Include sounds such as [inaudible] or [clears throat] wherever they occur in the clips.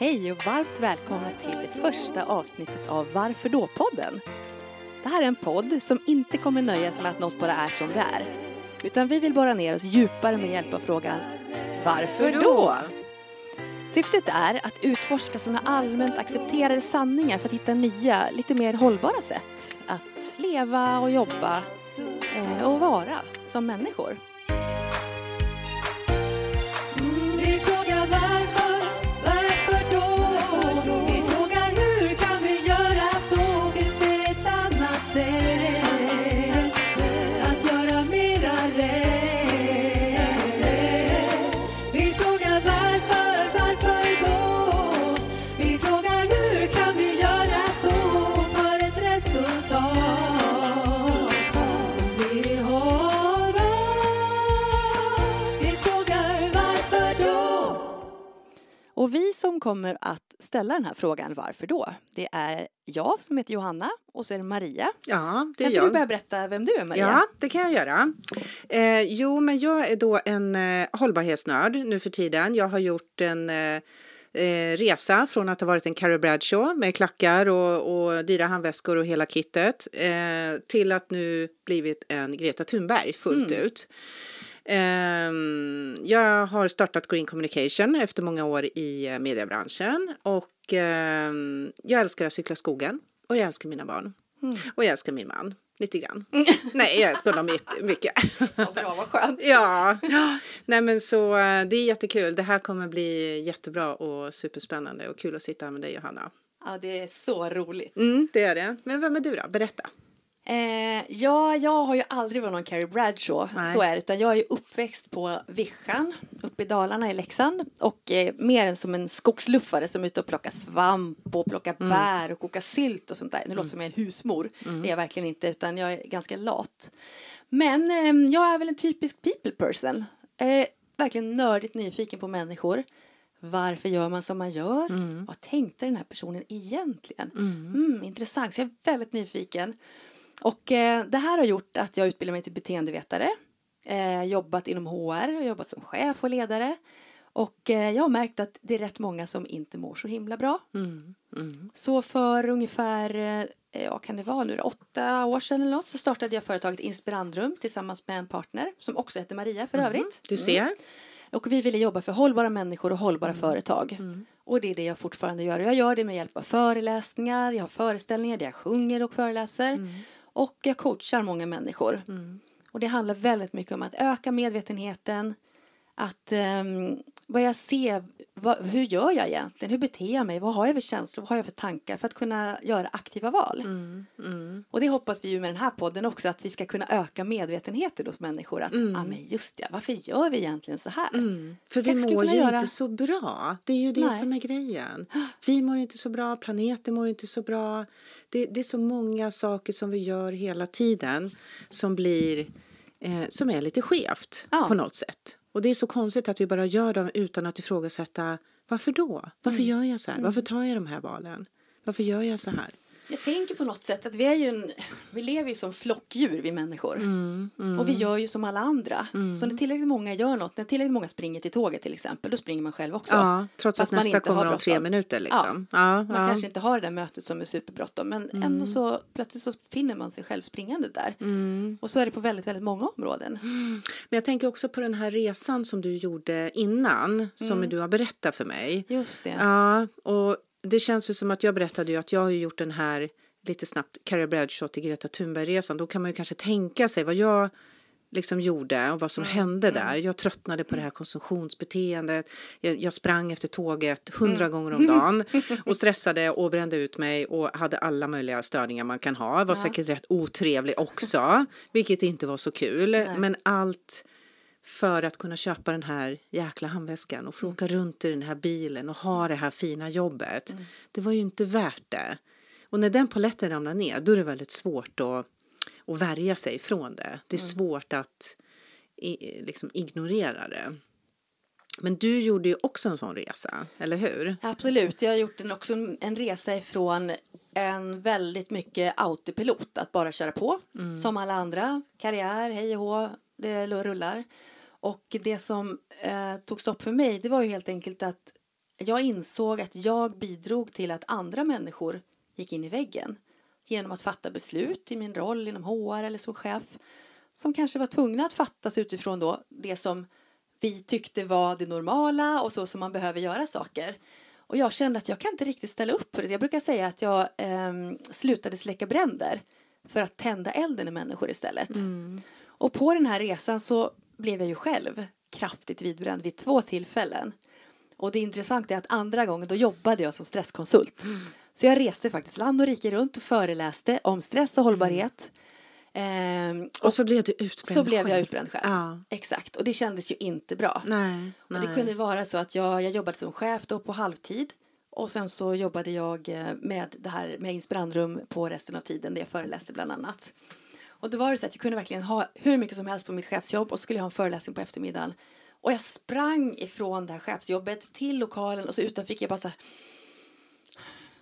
Hej och varmt välkomna till det första avsnittet av Varför då-podden. Det här är en podd som inte kommer nöja sig med att något bara är som det är. Utan vi vill borra ner oss djupare med hjälp av frågan Varför då? Syftet är att utforska sådana allmänt accepterade sanningar för att hitta nya, lite mer hållbara sätt att leva och jobba eh, och vara som människor. Som kommer att ställa den här frågan varför då? Det är jag som heter Johanna och så är det Maria. Ja, det är Kan inte du jag. börja berätta vem du är Maria? Ja, det kan jag göra. Eh, jo, men jag är då en eh, hållbarhetsnörd nu för tiden. Jag har gjort en eh, eh, resa från att ha varit en Carrie Bradshaw med klackar och, och dyra handväskor och hela kittet eh, till att nu blivit en Greta Thunberg fullt ut. Ehm, jag har startat Green Communication efter många år i eh, mediebranschen och ehm, jag älskar att cykla skogen och jag älskar mina barn. Och jag älskar min man. Lite grann. [laughs] Nej, jag älskar honom mycket- mycket. Ja, bra, vad skönt. [laughs] ja, nej men så eh, det är jättekul. Det här kommer bli jättebra och superspännande och kul att sitta här med dig Johanna. Ja, det är så roligt. Mm, det är det. Men vem är du då? Berätta. Eh, ja, jag har ju aldrig varit någon Carrie Bradshaw, Nej. så är det, utan jag är ju uppväxt på Vischan uppe i Dalarna i Leksand och eh, mer än som en skogsluffare som är ute och plockar svamp och plockar Mm. bär och kokar sylt och sånt där. Nu låter det som jag en husmor, Mm. det är jag verkligen inte, utan jag är ganska lat. Men eh, jag är väl en typisk people person, eh, verkligen nördigt nyfiken på människor. Varför gör man som man gör? Mm. Vad tänkte den här personen egentligen? Mm, intressant, så jag är väldigt nyfiken. Och eh, det här har gjort att jag utbildar mig till beteendevetare. Eh, jobbat inom HR och jobbat som chef och ledare. Och eh, jag har märkt att det är rätt många som inte mår så himla bra. Mm, mm, Så för ungefär, eh, ja kan det vara nu, åtta år sedan eller något så startade jag företaget Inspirandrum tillsammans med en partner som också heter Maria för övrigt. Mhm. Du ser. Och vi ville jobba för hållbara människor och hållbara företag. Och det är det jag fortfarande gör. Jag gör det med hjälp av föreläsningar, jag har föreställningar där jag sjunger och föreläser. Och jag coachar många människor. Och det handlar väldigt mycket om att öka medvetenheten. Att ehm, börja se vad, hur gör jag egentligen? Hur beter jag mig? Vad har jag för känslor? Vad har jag för tankar? För att kunna göra aktiva val. Mm, mm. Och det hoppas vi ju med den här podden också. Att vi ska kunna öka medvetenheten hos människor. Att, ah, men just ja, varför gör vi egentligen så här? Mm. För vi mår ju göra- inte så bra. Det är ju det Nej. som är grejen. [gasps] Vi mår inte så bra, planeten mår inte så bra. Det, det är så många saker som vi gör hela tiden som blir eh, som är lite skevt Ja. på något sätt. Och det är så konstigt att vi bara gör dem utan att ifrågasätta varför då? Varför Mm. gör jag så här? Varför tar jag de här valen? Varför gör jag så här? Jag tänker på något sätt att vi är ju en, vi lever ju som flockdjur vi människor. Mm, Och vi gör ju som alla andra. Så när tillräckligt många gör något, när tillräckligt många springer till tåget till exempel, då springer man själv också. Ja, trots Fast att man nästa inte kommer om tre minuter liksom. Ja. Man ja. kanske inte har det där mötet som är superbråttom men ändå så plötsligt så finner man sig själv springande där. Och så är det på väldigt, väldigt många områden. Men jag tänker också på den här resan som du gjorde innan, som du har berättat för mig. Just det. Ja, och det känns ju som att jag berättade ju att jag har gjort den här lite snabbt Carrie Bradshaw till Greta Thunberg-resan. Då kan man ju kanske tänka sig vad jag liksom gjorde och vad som hände där. Jag tröttnade på det här konsumtionsbeteendet. Jag, jag sprang efter tåget hundra gånger om dagen [laughs] och stressade och brände ut mig och hade alla möjliga störningar man kan ha. Var säkert rätt otrevlig också, [laughs] vilket inte var så kul. Men allt för att kunna köpa den här jäkla handväskan och få åka runt i den här bilen och ha det här fina jobbet. Det var ju inte värt det. Och när den paletten ramlar ner då är det väldigt svårt att, att värja sig från det. Det är svårt att i, liksom ignorera det. Men du gjorde ju också en sån resa, eller hur? Absolut, jag har gjort en, också en resa ifrån en väldigt mycket autopilot, att bara köra på som alla andra. Karriär, hej och hå, det rullar. Och det som eh, tog stopp för mig, det var ju helt enkelt att jag insåg att jag bidrog till att andra människor gick in i väggen genom att fatta beslut i min roll inom HR eller som chef som kanske var tvungna att fattas utifrån då det som vi tyckte var det normala och så som man behöver göra saker. Och jag kände att jag kan inte riktigt ställa upp för det. Jag brukar säga att jag eh, slutade släcka bränder för att tända elden i människor istället. Mm. Och på den här resan så blev jag ju själv kraftigt vidbränd vid två tillfällen. Och det intressanta är att andra gången då jobbade jag som stresskonsult. Så jag reste faktiskt land och rike runt och föreläste om stress och hållbarhet. Ehm, Och så blev du utbränd så blev jag utbränd själv. Ja. Exakt, och det kändes ju inte bra. Nej, Och nej. det kunde vara så att jag, jag jobbade som chef då på halvtid och sen så jobbade jag eh, med det här med inspirandrum på resten av tiden där jag föreläste bland annat. Och då var det så att jag kunde verkligen ha hur mycket som helst på mitt chefsjobb och så skulle jag ha en föreläsning på eftermiddagen. Och jag sprang ifrån det här chefsjobbet till lokalen och så utanför fick jag bara så här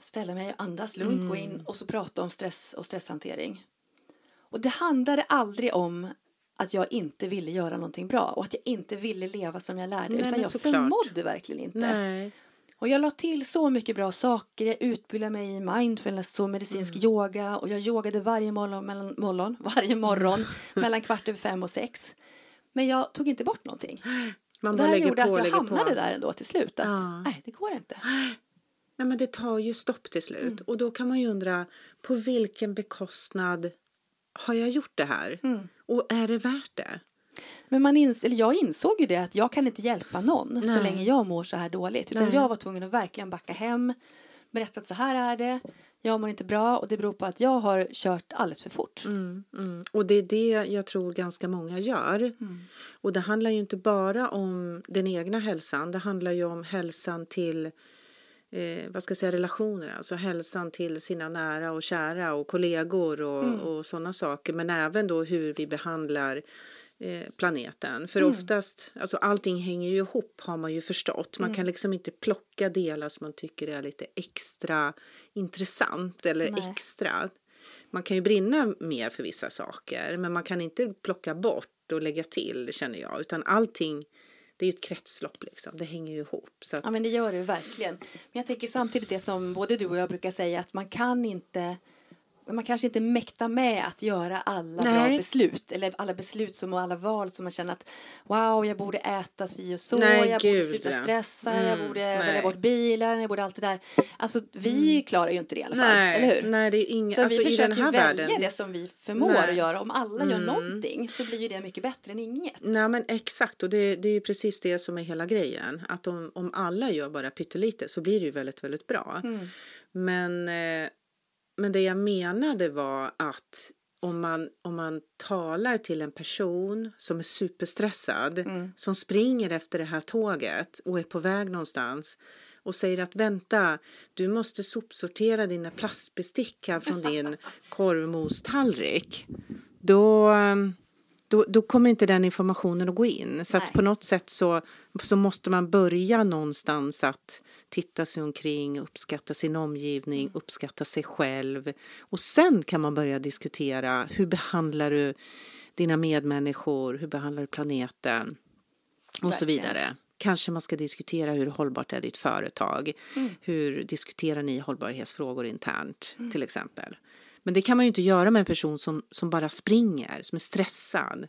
ställa mig, andas lugnt, gå in och så prata om stress och stresshantering. Och det handlade aldrig om att jag inte ville göra någonting bra och att jag inte ville leva som jag lärde Nej, utan jag förmådde verkligen inte. Nej. Och jag la till så mycket bra saker. Jag utbildade mig i mindfulness och medicinsk Mm. yoga och jag yogade varje morgon, mellan, morgon, [laughs] varje morgon [laughs] mellan kvart över fem och sex. Men jag tog inte bort någonting. [gasps] Man det här gjorde på att jag hamnade på. där ändå till slut. Att, Ja. Nej, det går inte. [gasps] Nej, men det tar ju stopp till slut. Mm. Och då kan man ju undra på vilken bekostnad har jag gjort det här? Mm. Och är det värt det? Men man ins- eller jag insåg ju det att jag kan inte hjälpa någon så Nej. länge jag mår så här dåligt. Utan Nej. jag var tvungen att verkligen backa hem, berätta att så här är det. Jag mår inte bra och det beror på att jag har kört alldeles för fort. Mm, mm. Och det är det jag tror ganska många gör. Mm. Och det handlar ju inte bara om den egna hälsan. Det handlar ju om hälsan till eh, vad ska jag säga, relationer. Alltså hälsan till sina nära och kära och kollegor och, Mm. och sådana saker. Men även då hur vi behandlar eh, planeten. För Mm. oftast, alltså allting hänger ju ihop har man ju förstått. Man Mm. kan liksom inte plocka delar som man tycker är lite extra intressant eller Nej. extra. Man kan ju brinna mer för vissa saker men man kan inte plocka bort och lägga till känner jag. Utan allting, det är ju ett kretslopp liksom. Det hänger ju ihop. Så att, Ja men det gör det verkligen. Men jag tänker samtidigt det som både du och jag brukar säga att man kan inte man kanske inte mäktar med att göra alla bra Nej. beslut eller alla beslut som och alla val som man känner att wow, jag borde äta si och så, Nej, jag borde gud, sluta ja. stressa, jag Mm, borde nej. välja bort bilen, jag borde allt det där. Alltså vi klarar ju inte det i alla fall, nej, eller hur? nej, det är inget, Så alltså vi försöker här välja världen. det som vi förmår att göra. Om alla gör Mm. någonting så blir ju det mycket bättre än inget. Nej men exakt och det, det är ju precis det som är hela grejen. Att om, om alla gör bara pyttelite så blir det ju väldigt, väldigt bra. Mm. Men, eh, men det jag menade var att om man, om man talar till en person som är superstressad, Mm. som springer efter det här tåget och är på väg någonstans och säger att vänta, du måste sopsortera dina plastbestick från din korvmostallrik. Då, då, då kommer inte den informationen att gå in. Så på något sätt så, så måste man börja någonstans att titta sig omkring, uppskatta sin omgivning, Mm. uppskatta sig själv. Och sen kan man börja diskutera hur behandlar du dina medmänniskor, hur behandlar du planeten och så Verkligen. vidare. Kanske man ska diskutera hur hållbart är ditt företag? Mm. Hur diskuterar ni hållbarhetsfrågor internt till exempel? Men det kan man ju inte göra med en person som, som bara springer, som är stressad.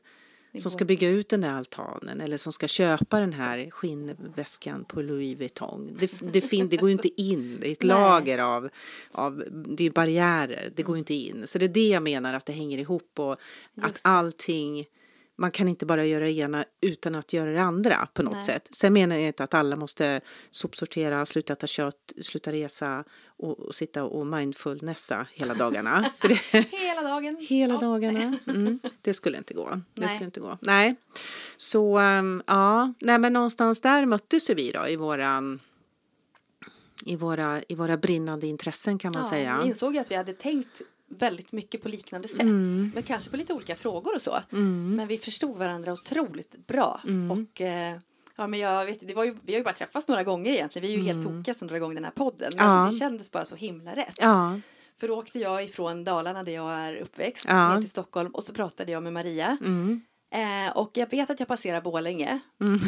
Som ska bygga ut den där altanen eller som ska köpa den här skinnväskan på Louis Vuitton. Det, det, fin, det går ju inte in, det är ett [laughs] Nej. lager av, av det är barriärer, det går ju inte in. Så det är det jag menar att det hänger ihop och att Just det. allting man kan inte bara göra det ena utan att göra det andra på något Nej. sätt. Sen menar jag inte att alla måste sopsortera, sluta ta kött, sluta resa och, sitta och mindfulnessa hela dagarna. [laughs] Det, Hela dagen. Hela Ja. dagarna. [laughs] Mm, det skulle inte gå. Det Nej. skulle inte gå. Nej. Så ehm, ja, nej men någonstans där möttes ju vi då i våran i våra, i våra brinnande intressen kan man Ja, säga. Vi insåg ju att vi hade tänkt väldigt mycket på liknande sätt. Mm. Men kanske på lite olika frågor och så. Mm. Men vi förstod varandra otroligt bra. Och eh, ja, men jag vet, det var ju, vi har ju bara träffats några gånger egentligen. Vi är ju helt tokiga som drar igång den här podden. Men Mm. Ja. det kändes bara så himla rätt. Ja, För då åkte jag ifrån Dalarna där jag är uppväxt Ja. ner till Stockholm och så pratade jag med Maria. mm, Eh, och jag vet att jag passerar Borlänge. Mm.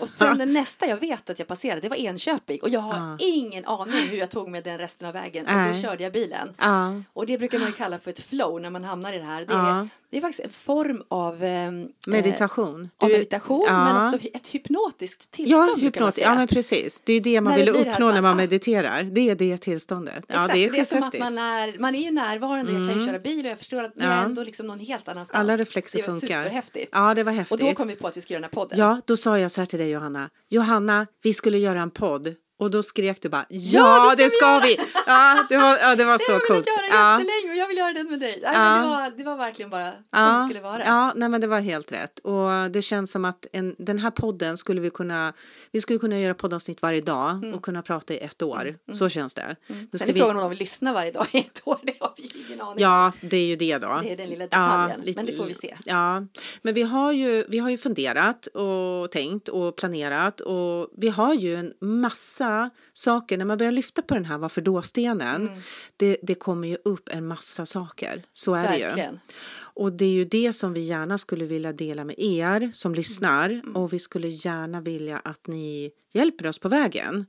Och sen den [laughs] nästa jag vet att jag passerade, det var Enköping. Och jag har Ja. ingen aning hur jag tog med den resten av vägen. Och då körde jag bilen. Ja, Och det brukar man ju kalla för ett flow när man hamnar i det här. Det, är, det är faktiskt en form av, ehm, meditation. eh, av Du- meditation ja. men också ett hypnotiskt tillstånd. Ja, man säga. Ja, men precis. Det är ju det man När vill uppnå att när man- man mediterar. Det är det tillståndet. Ja, Exakt, det är det är som att man är, man är ju närvarande, jag kan ju Mm. köra bil och jag förstår att man Ja. är ändå liksom någon helt annanstans. Alla reflexer det var funkar. superhäftigt. Ja, det var och häftigt. då kom vi på att vi skulle göra den här podden. Ja, då sa jag så här till dig Johanna. Johanna, vi skulle göra en podd. Och då skrek du bara ja, Ja, det det ska ska vi vi! Ja, det var, ja, det var det så har jag coolt. velat göra Ja. jättelänge och jag vill göra den med dig. Nej, Ja. det, var, det var verkligen bara som det Ja, skulle vara. ja nej, men det var helt rätt. Och det känns som att en, den här podden skulle vi kunna, vi skulle kunna göra poddavsnitt varje dag och kunna prata i ett år. Så känns det. Mm. Sen ska är vi, frågan om de vill lyssna varje dag i ett år. [laughs] Det har vi ingen aning ja, det är ju det då. Det är den lilla detaljen. lite- men det får vi se. Ja, men vi har ju, vi har ju funderat och tänkt och planerat och vi har ju en massa saker. När man börjar lyfta på den här varför då-stenen, Mm. det, det kommer ju upp en massa saker. Så är det ju. Verkligen. Och det är ju det som vi gärna skulle vilja dela med er som lyssnar Mm. och vi skulle gärna vilja att ni hjälper oss på vägen.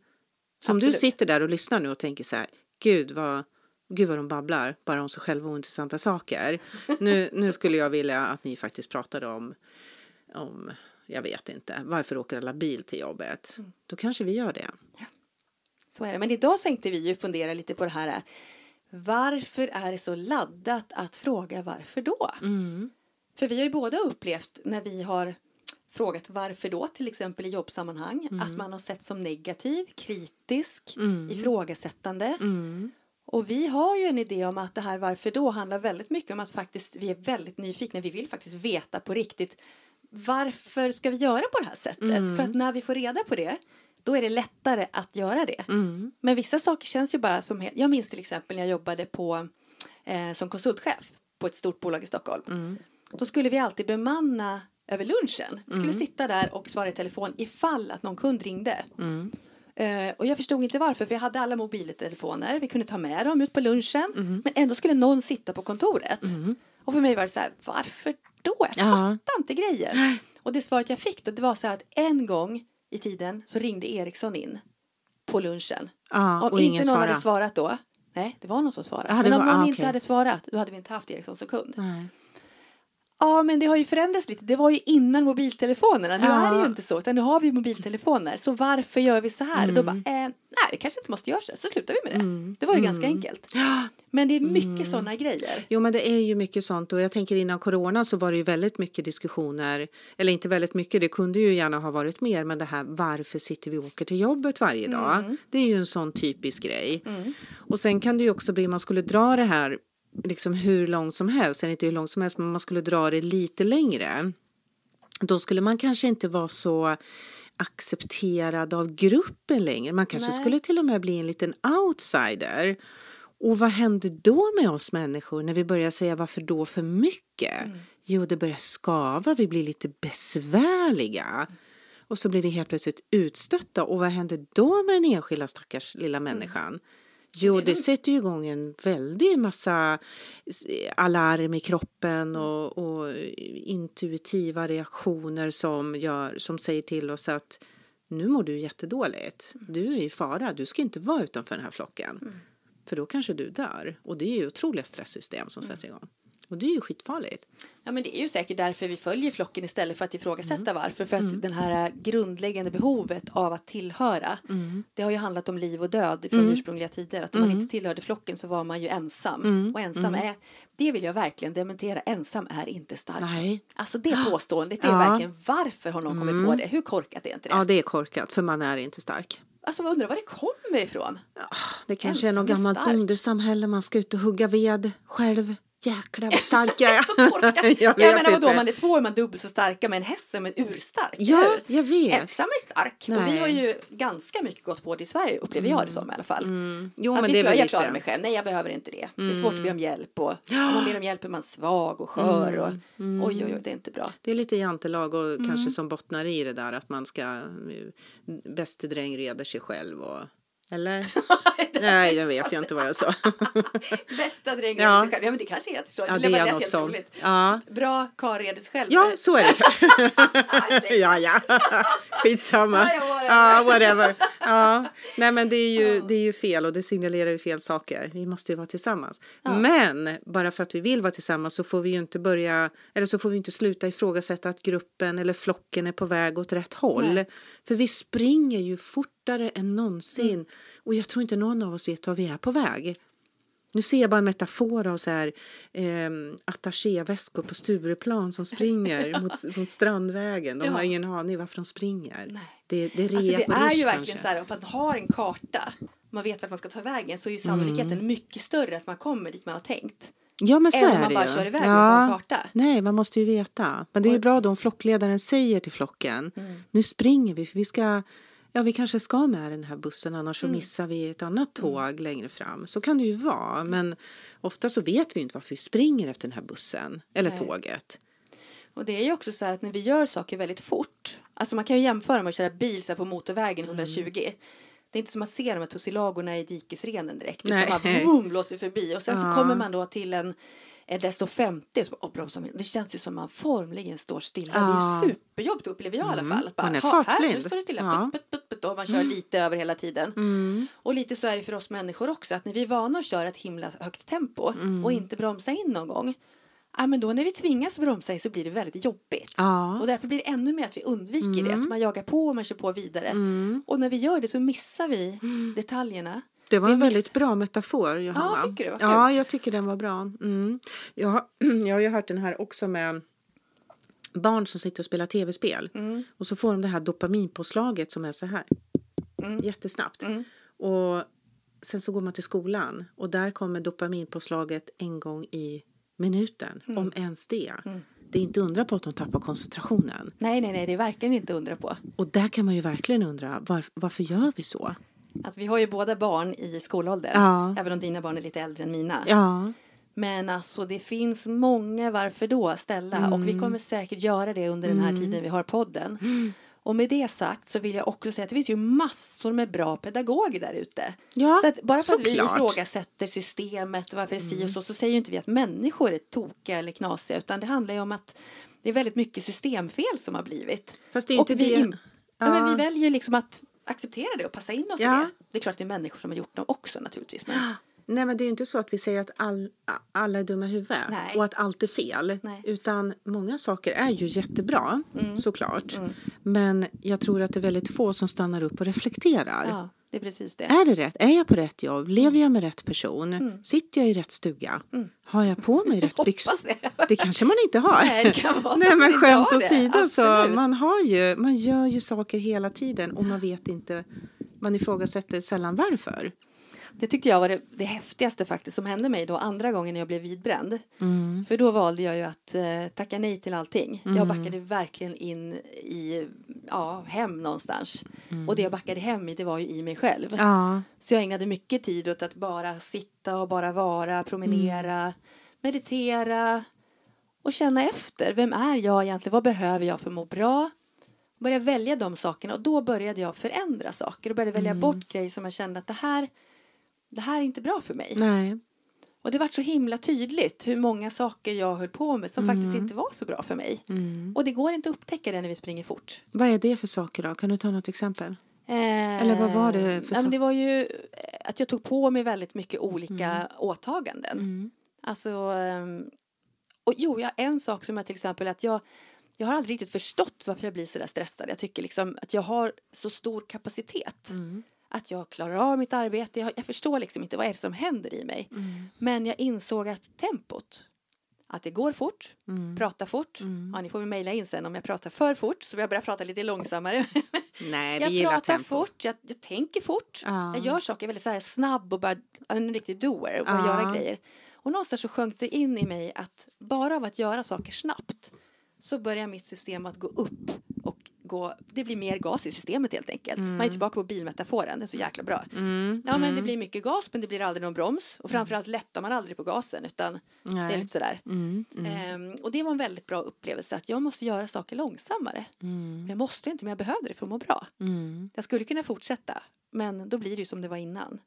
Så om du sitter där och lyssnar nu och tänker så här, gud vad, gud vad de babblar bara om sig själva och intressanta saker. Nu, nu skulle jag vilja att ni faktiskt pratade om, om, jag vet inte, varför åker alla bil till jobbet? Mm. Då kanske vi gör det. Så är det. Men idag tänkte vi ju fundera lite på det här. Varför är det så laddat att fråga varför då? Mm. För vi har ju båda upplevt när vi har frågat varför då, till exempel i jobbsammanhang, att man har sett som negativ, kritisk, Mm. ifrågasättande. Mm. Och vi har ju en idé om att det här varför då handlar väldigt mycket om att faktiskt vi är väldigt nyfikna. Vi vill faktiskt veta på riktigt varför ska vi göra på det här sättet? Mm. För att när vi får reda på det, då är det lättare att göra det. Mm. Men vissa saker känns ju bara som... helt- Jag minns till exempel när jag jobbade på, eh, som konsultchef på ett stort bolag i Stockholm. Mm. Då skulle vi alltid bemanna över lunchen. Vi skulle sitta där och svara i telefon ifall att någon kund ringde. Mm. Eh, och jag förstod inte varför, för jag hade alla mobiltelefoner. Vi kunde ta med dem ut på lunchen. Mm. Men ändå skulle någon sitta på kontoret. Och för mig var det så här, varför då? Jag Ja. fattar inte grejer. Och det svaret jag fick då, det var så här att en gång i tiden så ringde Ericsson in på lunchen. Ja, Om och ingen inte någon hade svarar. svarat då, nej det var någon som svarade. Ja, men om var- någon ah, inte hade svarat, då hade vi inte haft Ericsson som kund. Nej. Ja, men det har ju förändrats lite. Det var ju innan mobiltelefonerna. Nu Ja. är det ju inte så, utan nu har vi mobiltelefoner. Så varför gör vi så här? Och då bara, Mm. eh, nej, vi kanske inte måste göra så. Så slutar vi med det. Mm. Det var ju Mm. ganska enkelt. Men det är mycket sådana grejer. Jo men det är ju mycket sånt och jag tänker innan corona så var det ju väldigt mycket diskussioner eller inte väldigt mycket, det kunde ju gärna ha varit mer men det här varför sitter vi och åker till jobbet varje dag? Det är ju en sån typisk grej. Mm. Och sen kan det ju också bli, man skulle dra det här liksom hur långt som helst, eller inte hur långt som helst, men man skulle dra det lite längre. Då skulle man kanske inte vara så accepterad av gruppen längre. Man kanske Nej. skulle till och med bli en liten outsider. Och vad händer då med oss människor när vi börjar säga varför då för mycket? Jo, det börjar skava, vi blir lite besvärliga. Och så blir vi helt plötsligt utstötta. Och vad händer då med den enskilda stackars lilla människan? Jo, det sätter ju igång en väldig massa alarm i kroppen och, och intuitiva reaktioner som, gör, som säger till oss att nu mår du jättedåligt. Du är i fara, du ska inte vara utanför den här flocken. För då kanske du dör. Och det är ju otroliga stresssystem som sätter igång. Och det är ju skitfarligt. Ja, men det är ju säkert därför vi följer flocken istället för att ifrågasätta Mm. varför. För att den här grundläggande behovet av att tillhöra. Mm. Det har ju handlat om liv och död från ursprungliga tider. Att om man inte tillhörde flocken så var man ju ensam. Mm. Och ensam är, det vill jag verkligen dementera, ensam är inte stark. Nej. Alltså det påståendet, det är Ja. verkligen varför har någon kommit på det? Hur korkat är inte det? Ja, det är korkat för man är inte stark. Alltså jag undrar var det kommer ifrån. Det kanske är Ensam något är gammalt stark. bondesamhälle. Man ska ut och hugga ved själv. Jäklar vad stark jag är. [laughs] Så [laughs] jag jag menar vadå, man är två är man dubbelt så starka men en häst som är urstark. Ja, hur? jag vet. Ensam är stark. Och vi Nej. har ju ganska mycket gått på det i Sverige upplever jag det som i alla fall. Mm. Jo, att men det väl jag klarar mig själv, nej jag behöver inte det. Det är svårt att be om hjälp och om man ber om hjälp är man svag och skör och Mm. oj oj oj det är inte bra. Det är lite jantelag och kanske Mm. som bottnar i det där att man ska eh, bäste dräng reder sig själv och Eller? [laughs] Nej, jag vet jag inte vad jag sa. [laughs] Bästa drängen Ja. ja. sig själv. Ja men det kanske heter så. Ja, Det är något sånt. roligt. Ja, Bra karl reder sig själv. ja så är det kanske. [laughs] Ja, ja. Skitsamma. Ja, ja, whatever. [laughs] Ja. Ja. Nej, men det är, ju, det är ju fel och det signalerar ju fel saker. Vi måste ju vara tillsammans. Men bara för att vi vill vara tillsammans så får vi ju inte börja, eller så får vi inte sluta ifrågasätta att gruppen eller flocken är på väg åt rätt håll. Nej. För vi springer ju fortare än någonsin och jag tror inte någon av oss vet var vi är på väg. Nu ser jag bara en metafor av så här eh, attachéväskor på Stureplan som springer [laughs] mot, mot Strandvägen. De Ja. har ingen aning varför de springer. Nej. Det, det är Alltså det är ju verkligen kanske. så här, om man har en karta, man vet vart man ska ta vägen, så är ju sannolikheten Mm. mycket större att man kommer dit man har tänkt. Ja men så än är man det bara ju. kör iväg ja. utan karta. Nej, man måste ju veta. Men det är ju bra då om flockledaren säger till flocken, nu springer vi för vi ska Ja, vi kanske ska med den här bussen annars så missar vi ett annat tåg längre fram. Så kan det ju vara. Men ofta så vet vi ju inte varför vi springer efter den här bussen eller Nej. tåget. Och det är ju också så här att när vi gör saker väldigt fort, alltså man kan ju jämföra med att köra bil så här på motorvägen Mm. 120. Det är inte som att se de här tussilagerna i dikesrenen direkt. Nej. Utan man boom, blåser förbi och sen Ja. så kommer man då till en eh, där det står 50 och så bara, "Åh, bromsar man." Det känns ju som man formligen står stilla. Det är Ja. superjobbigt upplever jag i alla fall. Att bara, man är "Ha, här, fartblind." nu står det stilla. Ja. Putt, putt, putt, och man kör lite över hela tiden. Mm. Och lite så är det för oss människor också. Att när vi är vana att köra ett himla högt tempo Mm. och inte bromsa in någon gång. Ja, men då när vi tvingas bromsa in så blir det väldigt jobbigt. Ja. Och därför blir det ännu mer att vi undviker det. Att man jagar på och man kör på vidare. Mm. Och när vi gör det så missar vi detaljerna. Det var en väldigt bra metafor, Johanna. tycker du? Ja, jag tycker den var bra. Mm. Jag, har- [clears throat] jag har ju hört den här också med barn som sitter och spelar tv-spel. Mm. Och så får de det här dopaminpåslaget som är så här. Mm. Jättesnabbt. Mm. Och sen så går man till skolan och där kommer dopaminpåslaget en gång i minuten. Mm. Om ens det. Det är inte undra på att de tappar koncentrationen. Nej, nej, nej, det är verkligen inte undra på. Och där kan man ju verkligen undra var, varför gör vi så? Alltså, vi har ju båda barn i skolåldern. Ja. Även om dina barn är lite äldre än mina. Ja, Men alltså det finns många varför då ställa och vi kommer säkert göra det under den här tiden vi har podden. [gasps] Och med det sagt så vill jag också säga att det finns ju massor med bra pedagoger där ute. Ja, så att bara för att vi såklart. ifrågasätter systemet och varför det är si och så så säger ju inte vi att människor är tokiga eller knasiga utan det handlar ju om att det är väldigt mycket systemfel som har blivit. Fast det är och inte vi, det- ja. men vi väljer liksom att acceptera det och passa in oss i Ja. det. Det är klart att det är människor som har gjort dem också naturligtvis. Men... [gasps] Nej men det är ju inte så att vi säger att all, alla är dumma i huvudet Nej. och att allt är fel. Nej. Utan många saker är ju jättebra Mm. såklart. Men jag tror att det är väldigt få som stannar upp och reflekterar. Ja, det är precis det. Är det rätt? Är jag på rätt jobb? Lever jag med rätt person? Mm. Sitter jag i rätt stuga? Har jag på mig [laughs] rätt byxor? Det. Kanske man inte har. Nej, det kan vara [laughs] så Nej men skämt åsido så man har ju, man gör ju saker hela tiden och man vet inte, man ifrågasätter sällan varför. Det tyckte jag var det, det häftigaste faktiskt som hände mig då andra gången jag blev vidbränd. Mm. För då valde jag ju att eh, tacka nej till allting. Jag backade verkligen in i ja, hem någonstans. Och det jag backade hem i det var ju i mig själv. Ja, Så jag ägnade mycket tid åt att bara sitta och bara vara, promenera, meditera och känna efter. Vem är jag egentligen? Vad behöver jag för att må bra? Börja välja de sakerna och då började jag förändra saker och började välja bort grejer som jag kände att det här, det här är inte bra för mig. nej. Och det var så himla tydligt hur många saker jag höll på med som faktiskt inte var så bra för mig. Mm. Och det går inte att upptäcka det när vi springer fort. Vad är det för saker då? Kan du ta något exempel? Eh, Eller vad var det för ja, men sak? Det var ju eh, att jag tog på mig väldigt mycket olika åtaganden. Mm. Alltså, ehm, och jo, jag, en sak som är till exempel att jag, jag har aldrig riktigt förstått varför jag blir så där stressad. Jag tycker liksom att jag har så stor kapacitet. Mm. Att jag klarar av mitt arbete. Jag, jag förstår liksom inte vad är det som händer i mig. Mm. Men jag insåg att tempot, att det går fort, Mm. prata fort. Mm. Ja, ni får väl mejla in sen om jag pratar för fort så jag börjar prata lite långsammare. [laughs] Nej, vi jag gillar pratar tempo. fort, jag, jag tänker fort. Ja. Jag gör saker väldigt så här snabb och bara en riktig doer och Ja. göra grejer. Och någonstans så sjönk det in i mig att bara av att göra saker snabbt så börjar mitt system att gå upp och gå, det blir mer gas i systemet helt enkelt. Man är tillbaka på bilmetaforen, det är så jäkla bra. Mm. Ja men det blir mycket gas men det blir aldrig någon broms och framförallt lättar man aldrig på gasen utan det är Nej. lite sådär. Mm. Mm. Ehm, och det var en väldigt bra upplevelse att jag måste göra saker långsammare. Mm. Men jag måste inte men jag behövde det för att må bra. Mm. Jag skulle kunna fortsätta Men då blir det ju som det var innan.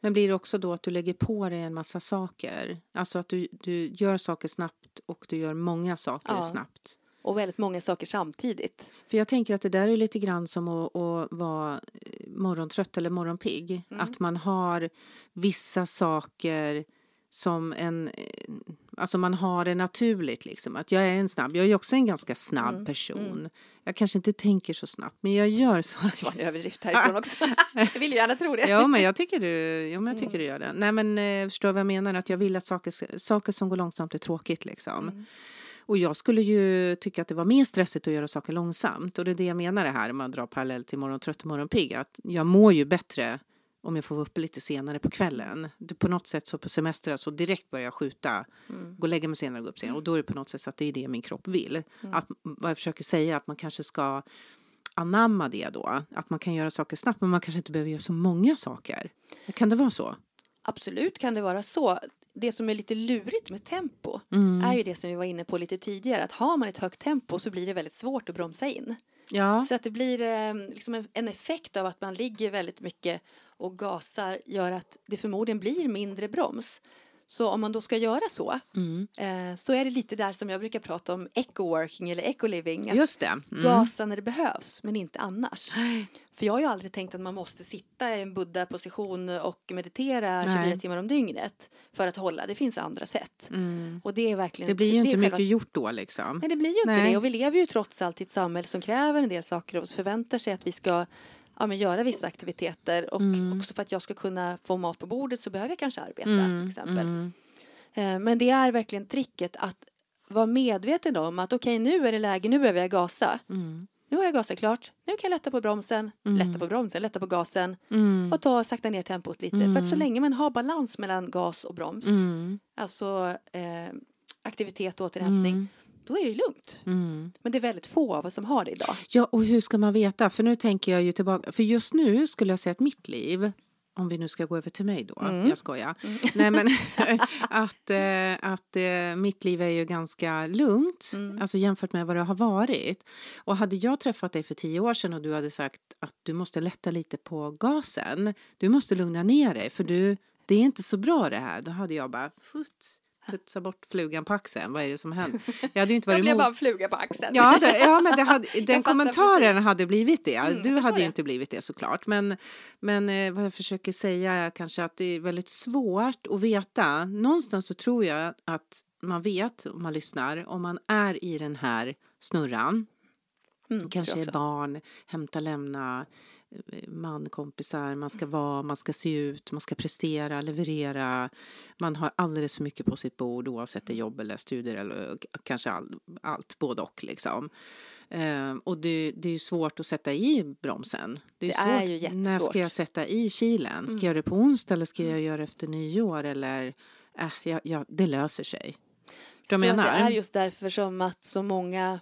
Men blir det också då att du lägger på dig en massa saker? Alltså att du, du gör saker snabbt och du gör många saker Ja. snabbt. Och väldigt många saker samtidigt. För jag tänker att det där är lite grann som att, att vara eh, morgontrött eller morgonpigg. Att man har vissa saker som en... eh, Alltså man har det naturligt liksom. Att jag är en snabb, jag är också en ganska snabb person. Jag kanske inte tänker så snabbt men jag gör så. Det var en överdrift härifrån också. Jag vill gärna tro det. Ja men jag tycker du, ja, men jag tycker du gör det. Nej men eh, förstår du vad jag menar? Att jag vill att saker, saker som går långsamt är tråkigt liksom. Och jag skulle ju tycka att det var mer stressigt att göra saker långsamt. Och det är det jag menar det här om man drar parallell till morgontrött och morgonpigg. Att jag mår ju bättre om jag får vara uppe lite senare på kvällen. Det, på något sätt så på semester så direkt börjar jag skjuta, gå och lägga mig senare och gå upp senare. Och då är det på något sätt så att det är det min kropp vill. Att, vad jag försöker säga att man kanske ska anamma det då. Att man kan göra saker snabbt men man kanske inte behöver göra så många saker. Kan det vara så? Absolut kan det vara så. Det som är lite lurigt med tempo Mm. är ju det som vi var inne på lite tidigare. Att har man ett högt tempo så blir det väldigt svårt att bromsa in. Ja. Så att det blir eh, liksom en, en effekt av att man ligger väldigt mycket och gasar gör att det förmodligen blir mindre broms. Så om man då ska göra så Mm. eh, så är det lite där som jag brukar prata om eco-working eller eco-living. Just det. Mm. Gasa när det behövs men inte annars. För jag har ju aldrig tänkt att man måste sitta i en buddha-position och meditera 24 Nej. timmar om dygnet för att hålla. Det finns andra sätt. Mm. Och det är verkligen Det blir ju är inte mycket gjort då liksom. Nej, det blir ju inte Nej. det. Och vi lever ju trots allt i ett samhälle som kräver en del saker av oss. Förväntar sig att vi ska ja, men göra vissa aktiviteter. Och Mm. också för att jag ska kunna få mat på bordet så behöver jag kanske arbeta Mm, till exempel. mm. Eh, Men det är verkligen tricket att vara medveten om att okej nu är det läge, nu behöver jag gasa. Mm. Nu har jag gasat klart. Nu kan jag lätta på bromsen, Mm. lätta på bromsen, lätta på gasen Mm. och ta sakta ner tempot lite. För att så länge man har balans mellan gas och broms, alltså eh, aktivitet och återhämtning. Då är det lugnt. Mm. Men det är väldigt få av oss som har det idag. Ja, och hur ska man veta? För nu tänker jag ju tillbaka. För just nu skulle jag säga att mitt liv, om vi nu ska gå över till mig då, Mm. jag skojar. [laughs] Nej men [laughs] att, eh, att eh, mitt liv är ju ganska lugnt, Mm. alltså jämfört med vad det har varit. Och hade jag träffat dig för tio år sedan och du hade sagt att du måste lätta lite på gasen, du måste lugna ner dig för du, det är inte så bra det här. Då hade jag bara, futt, putsa bort flugan på axeln, vad är det som händer? Jag hade ju inte [laughs] Jag varit blev emot bara en fluga på axeln. Ja, det, ja men det hade, [laughs] den kommentaren precis. hade blivit det. Mm, jag du hade ju inte blivit det såklart. Men, men eh, vad jag försöker säga är kanske att det är väldigt svårt att veta. Någonstans så tror jag att man vet om man lyssnar om man är i den här snurran. Mm, Kanske är barn, hämta, lämna, eh, man, kompisar, man ska vara, man ska se ut, man ska prestera, leverera. Man har alldeles för mycket på sitt bord oavsett det är jobb eller studier eller k- kanske all, allt, både och liksom. Ehm, och det, det är ju svårt att sätta i bromsen. Det är, Det svårt. är ju När jättesvårt. ska jag sätta i kilen? Ska jag göra det på onsdag eller ska jag göra det efter nyår? Eller, äh, ja, ja, det löser sig. Du menar? det är just därför som att så många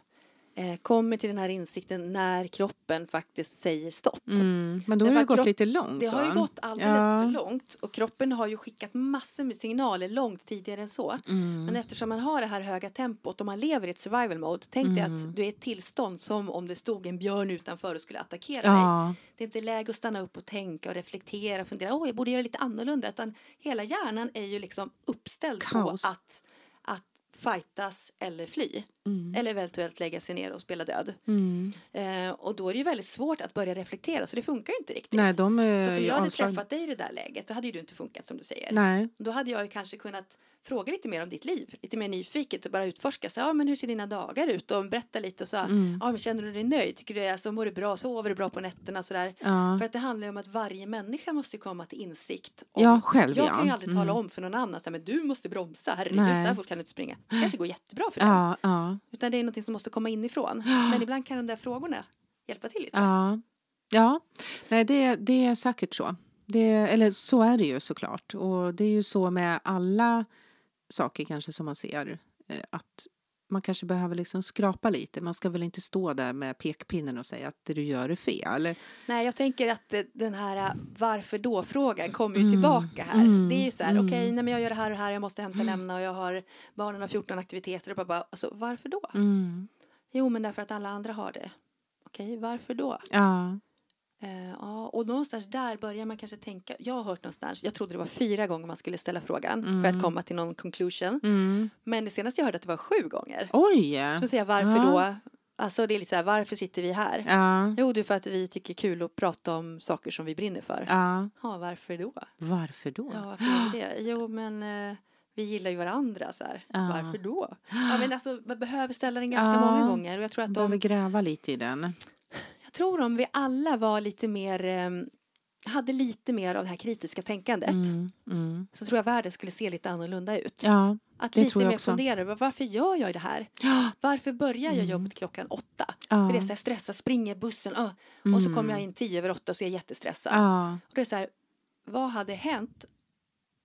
eh, kommer till den här insikten när kroppen faktiskt säger stopp. Mm, men då har det gått lite långt. Det har ju gått alldeles Ja. för långt och kroppen har ju skickat massor med signaler långt tidigare än så. Mm. Men eftersom man har det här höga tempot och man lever i ett survival mode, tänk dig Mm. att du är i ett tillstånd som om det stod en björn utanför och skulle attackera dig. Ja, Det är inte läge att stanna upp och tänka och reflektera och fundera, åh jag borde göra lite annorlunda, utan hela hjärnan är ju liksom uppställd Kaos. på att fightas eller fly. Mm. Eller eventuellt lägga sig ner och spela död. Mm. Eh, och då är det ju väldigt svårt att börja reflektera, så det funkar ju inte riktigt. Nej, de så är att om ju jag hade avslagna. träffat dig i det där läget, då hade ju du inte funkat som du säger. Nej. Då hade jag ju kanske kunnat fråga lite mer om ditt liv, lite mer nyfiket och bara utforska. Så, ja, men hur ser dina dagar ut? Och berätta lite och så. Mm. Ja, men känner du dig nöjd? Tycker du alltså, mår du bra? Sover du bra på nätterna? Så där. Ja. För att det handlar ju om att varje människa måste komma till insikt. Om, ja, själv jag ja. kan ju aldrig tala Mm. om för någon annan så här, men du måste bromsa, herregud, så här fort kan du inte springa. Det kanske går jättebra för dig. Ja, ja, Utan det är något som måste komma inifrån. Men ibland kan de där frågorna hjälpa till lite. ja. Ja, nej det, det är säkert så. Det, eller så är det ju såklart. Och det är ju så med alla saker kanske som man ser. eh, Att man kanske behöver liksom skrapa lite. Man ska väl inte stå där med pekpinnen och säga att det du gör är fel. Nej, jag tänker att den här eh, varför då-frågan kommer ju Mm, tillbaka här. mm, det är ju så här, mm. okej, nej men jag gör det här och det här, jag måste hämta och lämna och jag har barnen har 14 aktiviteter och bara, bara alltså varför då? Mm. Jo, men därför att alla andra har det. Okej, varför då? Ja. Eh, ja, och någonstans där börjar man kanske tänka, jag har hört någonstans, jag trodde det var fyra gånger man skulle ställa frågan för att komma till någon conclusion. Mm. Men det senaste jag hörde att det var sju gånger. Oj! Så säga varför Ja. då? Alltså det är lite så här, varför sitter vi här? Ja, Jo, det är för att vi tycker kul att prata om saker som vi brinner för. ja. Ja, varför då? Varför då? Ja, varför det? Jo, men eh, vi gillar ju varandra så här. Ja. Varför då? Ja, men alltså man behöver ställa den ganska många gånger och jag tror att Behöver de, gräva lite i den. Jag tror om vi alla var lite mer, eh, hade lite mer av det här kritiska tänkandet Mm, mm. så tror jag världen skulle se lite annorlunda ut. Ja, Att lite mer också. fundera över varför gör jag det här? Varför börjar jag Mm. jobbet klockan åtta? ja. För det är så här stressad, springer bussen öh, och så kommer jag in tio över åtta och så är jag jättestressad. Mm. Ja, Och det är så här, vad hade hänt?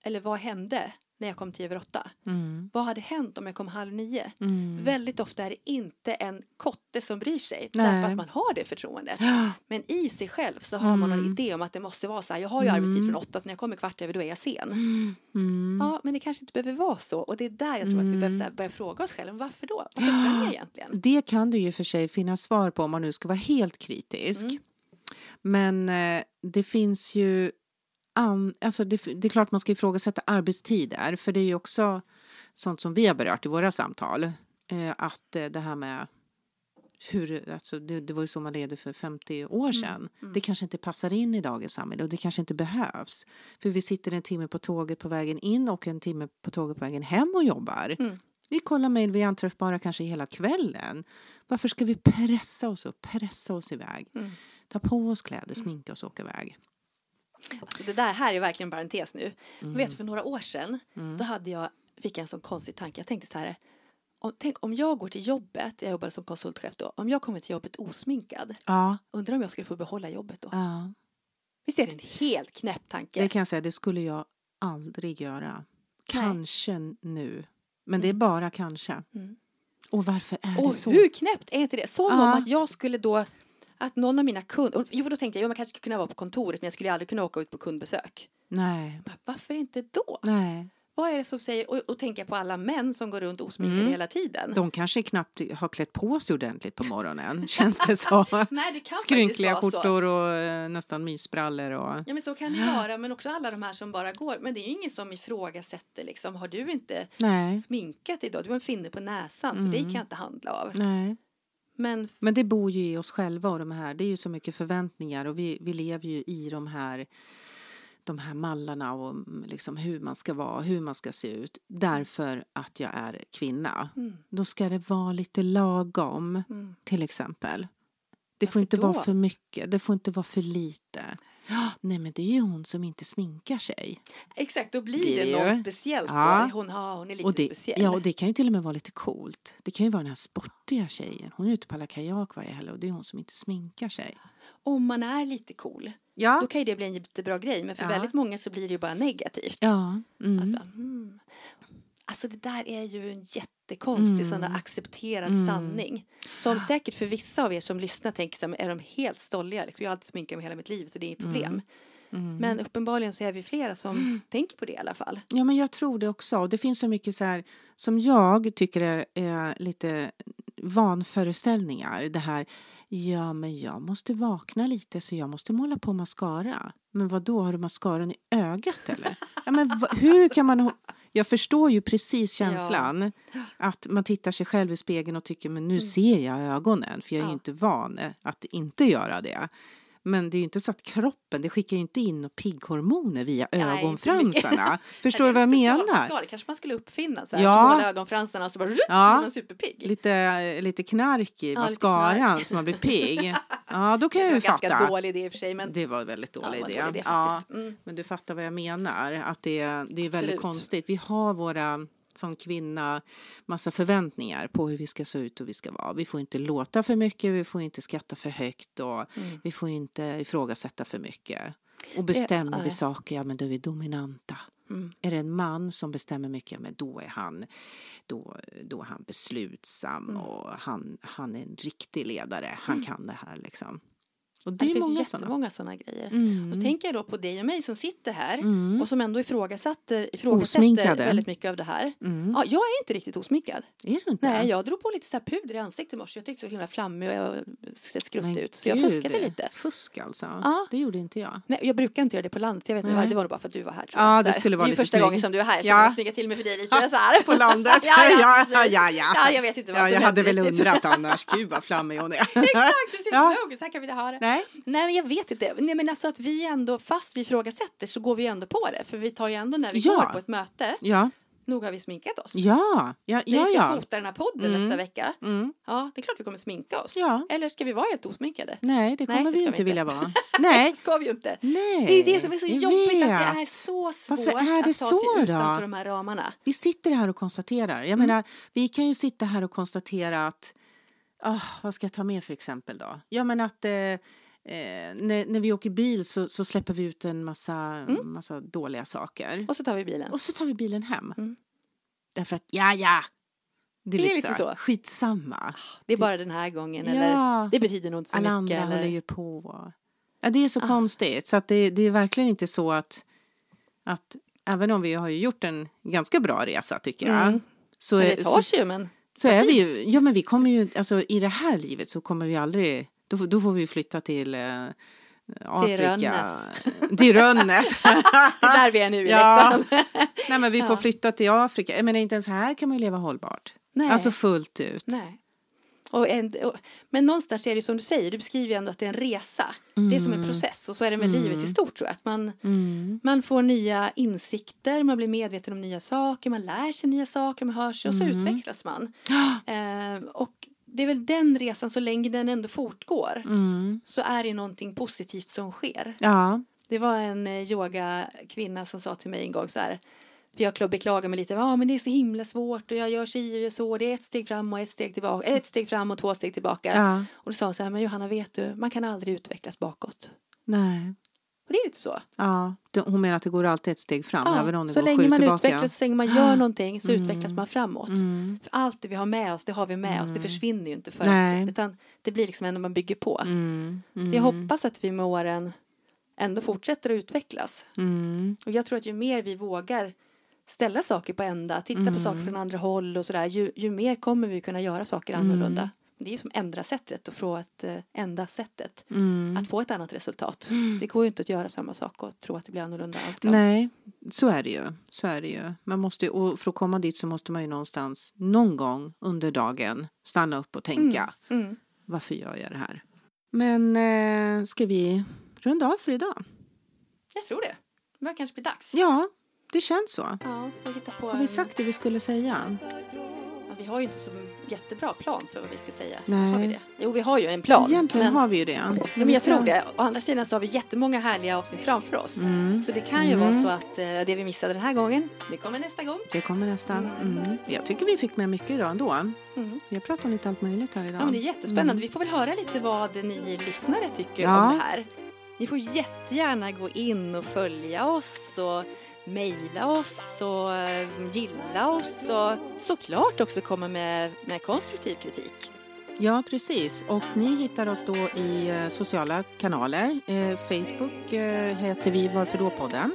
Eller vad hände när jag kom tio över åtta? mm, Vad hade hänt om jag kom halv nio? mm. Väldigt ofta är det inte en kotte som bryr sig Nej. därför att man har det förtroendet. [gasps] Men i sig själv så har man någon Mm. idé om att det måste vara så här. Jag har ju arbetstid från åtta så när jag kommer kvart över då är jag sen. Mm, mm. Ja, men det kanske inte behöver vara så. Och det är där jag tror att vi Mm. behöver här, börja fråga oss själva. Varför då? Varför sprang jag egentligen? Det kan det ju för sig finnas svar på om man nu ska vara helt kritisk. Mm. Men eh, det finns ju... An, alltså det, det är klart man ska ifrågasätta arbetstider för det är ju också sånt som vi har berört i våra samtal. Eh, att eh, det här med hur, alltså det, det var ju så man levde för 50 år sedan. Det kanske inte passar in i dagens samhälle och det kanske inte behövs. För vi sitter en timme på tåget på vägen in och en timme på tåget på vägen hem och jobbar. Mm. Vi kollar mejl, vi är anträffbara kanske hela kvällen. Varför ska vi pressa oss upp, pressa oss iväg? Mm. Ta på oss kläder, sminka oss och åka iväg. Alltså det där här är verkligen en parentes nu. Mm. Vet, för några år sedan då hade jag, fick jag en sån konstig tanke. Jag tänkte så här. Om, tänk om jag går till jobbet, jag jobbade som konsultchef då. Om jag kommer till jobbet osminkad. Ja, Undrar om jag skulle få behålla jobbet då. ja. Visst är det en helt knäpp tanke? Det kan jag säga, det skulle jag aldrig göra. Kanske nu. Men det är bara kanske. Mm. Och varför är Och det så? hur knäppt är inte det? Som Ja. om att jag skulle då att någon av mina kunder, jo då tänkte jag, jo man kanske skulle kunna vara på kontoret men jag skulle aldrig kunna åka ut på kundbesök. Nej, Va- Varför inte då? nej. Vad är det som säger, och, och tänker jag på alla män som går runt osminkade Mm. hela tiden. De kanske knappt har klätt på sig ordentligt på morgonen, [laughs] känns det så. [laughs] Nej, det kan Skrynkliga så. skjortor och eh, nästan mysbrallor. Och... Ja men så kan det vara, men också alla de här som bara går. Men det är ju ingen som ifrågasätter liksom, har du inte Nej, sminkat idag? Du har en finne på näsan så Mm. det kan jag inte handla av. nej. Men Men det bor ju i oss själva och de här, det är ju så mycket förväntningar och vi, vi lever ju i de här de här mallarna och mm, liksom hur man ska vara, hur man ska se ut. Därför att jag är kvinna. Mm. Då ska det vara lite lagom, Mm. till exempel. Det får Varför inte vara då? för mycket, det får inte vara för lite. Ja, nej men det är ju hon som inte sminkar sig. exakt, då blir Det det, något ju. speciellt. Ja. Hon, ja, hon är lite Och det, speciell. ja, och det kan ju till och med vara lite coolt. Det kan ju vara den här sportiga tjejen. Hon är ute på alla kajak varje helg och det är hon som inte sminkar sig. Om man är lite cool, Ja. då kan ju det bli en jättebra grej. Men för Ja. väldigt många så blir det ju bara negativt. Ja. Mm. bara, hmm. Alltså det där är ju en jättekonstig Mm. sån där accepterad Mm. sanning. Som säkert för vissa av er som lyssnar tänker men är de helt stolliga? Liksom, jag har alltid sminkat mig hela mitt liv så det är inget problem. Mm. Men uppenbarligen så är vi flera som tänker på det i alla fall. Ja, men jag tror det också. Och Det finns så mycket så här som jag tycker är, är lite vanföreställningar. Det här, ja men jag måste vakna lite så jag måste måla på mascara. Men vad då har du mascaran i ögat eller? Ja, men hur kan man... Jag förstår ju precis känslan. Att man tittar sig själv i spegeln och tycker men nu ser jag ögonen för jag är Ja. inte van eh, att inte göra det. Men det är ju inte så att kroppen, det skickar ju inte in pigghormoner via Nej, ögonfransarna. [laughs] Förstår du vad jag det en menar? Det kanske man skulle uppfinna. Så här, Ja. Ögonfransarna och så bara rutt, Ja. man superpigg. Lite, lite knark i lite mascaran knark. så man blir pigg. [laughs] Ja, då kan jag det ju var ganska fatta. dålig idé i och för sig. Men Det var en väldigt Ja, dålig vad idé. dålig idé ja. Mm. men du fattar vad jag menar. Att det, det är väldigt Absolut. konstigt. Vi har våra som kvinna massa förväntningar på hur vi ska se ut och vi ska vara. Vi får inte låta för mycket, vi får inte skratta för högt och Mm. vi får inte ifrågasätta för mycket. Och bestämmer vi saker, ja men då är vi dominanta. Mm. Är det en man som bestämmer mycket, men då är han, då, då är han beslutsam Mm. och han, han är en riktig ledare. Han kan det här liksom. Och det Det, finns jättemånga sådana grejer. Mm. Och tänker jag då på dig och mig som sitter här Mm. och som ändå ifrågasätter, ifrågasätter Osminkade. väldigt mycket av det här. Mm. Ja, jag är inte riktigt osminkad. Är du inte? Nej, jag drog på lite så här puder i ansiktet i morse. Jag tyckte så himla flammig och jag ser skrutt Men ut. Så jag gud, fuskade lite. Fusk alltså? Ja. Det gjorde inte jag. Nej, jag brukar inte göra det på landet. Jag vet inte det var nog bara för att du var här. Tror Ja, det skulle vara det är lite första snygg. gången som du är här så Ja. jag snygga till mig för dig lite så här. [laughs] På landet? [laughs] ja, ja, ja, ja, ja. ja, jag vet inte vad Ja, jag hade väl undrat [laughs] annars. Gud vad flammig hon är. Exakt, du ser Ja. ja. så här kan vi inte ha det. Nej. Nej, men jag vet inte. Nej, men alltså att vi ändå, fast vi ifrågasätter så går vi ändå på det. För vi tar ju ändå när vi Ja. går på ett möte, Ja, nog har vi sminkat oss. ja, ja, När ja. vi ska ja. fota den här podden Mm. nästa vecka, Mm. ja, det är klart vi kommer sminka oss. Ja. Eller ska vi vara helt osminkade? Nej, det Nej, kommer det vi inte vi vilja vara. [laughs] Det Nej, ska vi ju inte. nej. Det är det som är så jag jobbigt att det är vet. så svårt Varför är det att ta så sig då? utanför de här ramarna. Vi sitter här och konstaterar. Jag Mm. menar, vi kan ju sitta här och konstatera att... ah, vad ska jag ta med för exempel då? Ja, men att eh, eh, när, när vi åker bil så, så släpper vi ut en massa, Mm. massa dåliga saker. Och så tar vi bilen. Och så tar vi bilen hem. Mm. Därför att, ja, ja. Det är, Det är lite, så. så. Skitsamma. Det är bara den här gången. Ja. Eller det betyder nog inte så Alla mycket. andra Eller... håller ju på. Ja, det är så Ah. konstigt. Så att det, det är verkligen inte så att, att... Även om vi har gjort en ganska bra resa, tycker jag. Mm. Så, Men det så, tar sig ju, men så är vi ju... Ja, men vi kommer ju... Alltså, I det här livet så kommer vi aldrig... Då, får- då får vi flytta till eh, Afrika. Rönnäs. [laughs] Till Rönnäs. [laughs] det är där vi är nu [laughs] Ja. Leksand. Nej, men vi får Ja. flytta till Afrika. Menar, inte ens här kan man ju leva hållbart. Nej. Alltså fullt ut. Nej. Och en, och, men någonstans är det som du säger, du beskriver ju ändå att det är en resa. Det är som en process och så är det med livet i stort tror jag. Att man, Mm. man får nya insikter, man blir medveten om nya saker, man lär sig nya saker, man hör sig och så Mm. utvecklas man. [gasps] Eh, och det är väl den resan, så länge den ändå fortgår, Mm. så är det någonting positivt som sker. Ja. Det var en eh, yogakvinna som sa till mig en gång så här. För jag beklagar mig lite. Ja, men det är så himla svårt och jag gör si och så. Det är ett steg fram och ett steg tillbaka. Ett steg fram och två steg tillbaka. ja. Och då sa hon så här, men Johanna vet du, man kan aldrig utvecklas bakåt. Nej. Och det är lite så. Ja. Hon menar att det går alltid ett steg fram, även om det så går länge man tillbaka. utvecklas, så länge man gör [gasps] någonting så utvecklas man framåt. Mm. För allt det vi har med oss, det har vi med oss. Det försvinner ju inte för Nej. att, utan det blir liksom ändå man bygger på. Mm. Mm. Så jag hoppas att vi med åren ändå fortsätter att utvecklas. Mm. Och jag tror att ju mer vi vågar ställa saker på ända, titta Mm. på saker från andra håll och sådär, ju, ju mer kommer vi kunna göra saker Mm. annorlunda. Det är ju som ändra sättet och få att eh, ändra sättet. Mm. Att få ett annat resultat. Det går ju inte att göra samma sak och tro att det blir annorlunda allt gång. Nej, så är det ju. Så är det ju. Man måste, och för att komma dit så måste man ju någonstans någon gång under dagen stanna upp och tänka. Mm. Varför gör jag det här? Men eh, ska vi runda av för idag? Jag tror det. Det börjar kanske bli dags. Ja, det känns så. Ja, Har vi sagt det vi skulle säga? Vi har ju inte så jättebra plan för vad vi ska säga. Nej. Har vi det? Jo, vi har ju en plan. Egentligen men... har vi ju det. Ja, men jag tror det. Å andra sidan så har vi jättemånga härliga avsnitt framför oss. Mm. Så det kan ju Mm. vara så att eh, det vi missade den här gången, det kommer nästa gång. Det kommer nästa. Mm. Jag tycker vi fick med mycket idag ändå. Mm. Vi har pratat om lite allt möjligt här idag. Ja, men det är jättespännande. Vi får väl höra lite vad ni lyssnare tycker Ja. om det här. Ni får jättegärna gå in och följa oss och mejla oss och eh, gilla oss och såklart också komma med, med konstruktiv kritik. Ja, precis. Och ni hittar oss då i eh, sociala kanaler. Eh, Facebook heter vi Varför då-podden.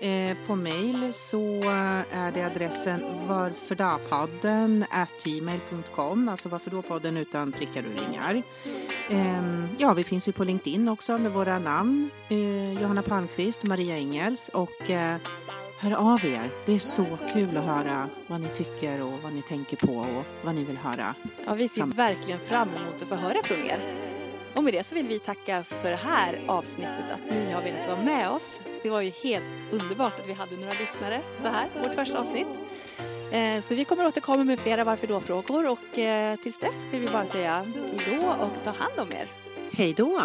Eh, på mejl så är det adressen varfördapodden at gmail.com, alltså varför då-podden utan prickar och ringar. Eh, ja, vi finns ju på LinkedIn också med våra namn. Eh, Johanna Palmqvist, Maria Engels och eh, hör av er. Det är så kul att höra vad ni tycker och vad ni tänker på och vad ni vill höra. Ja, vi ser verkligen fram emot att få höra från er. Och med det så vill vi tacka för det här avsnittet, att ni har velat vara med oss. Det var ju helt underbart att vi hade några lyssnare så här, vårt första avsnitt. Eh, så vi kommer återkomma med flera varför då-frågor och eh, tills dess vill vi bara säga hej då och ta hand om er. Hej då!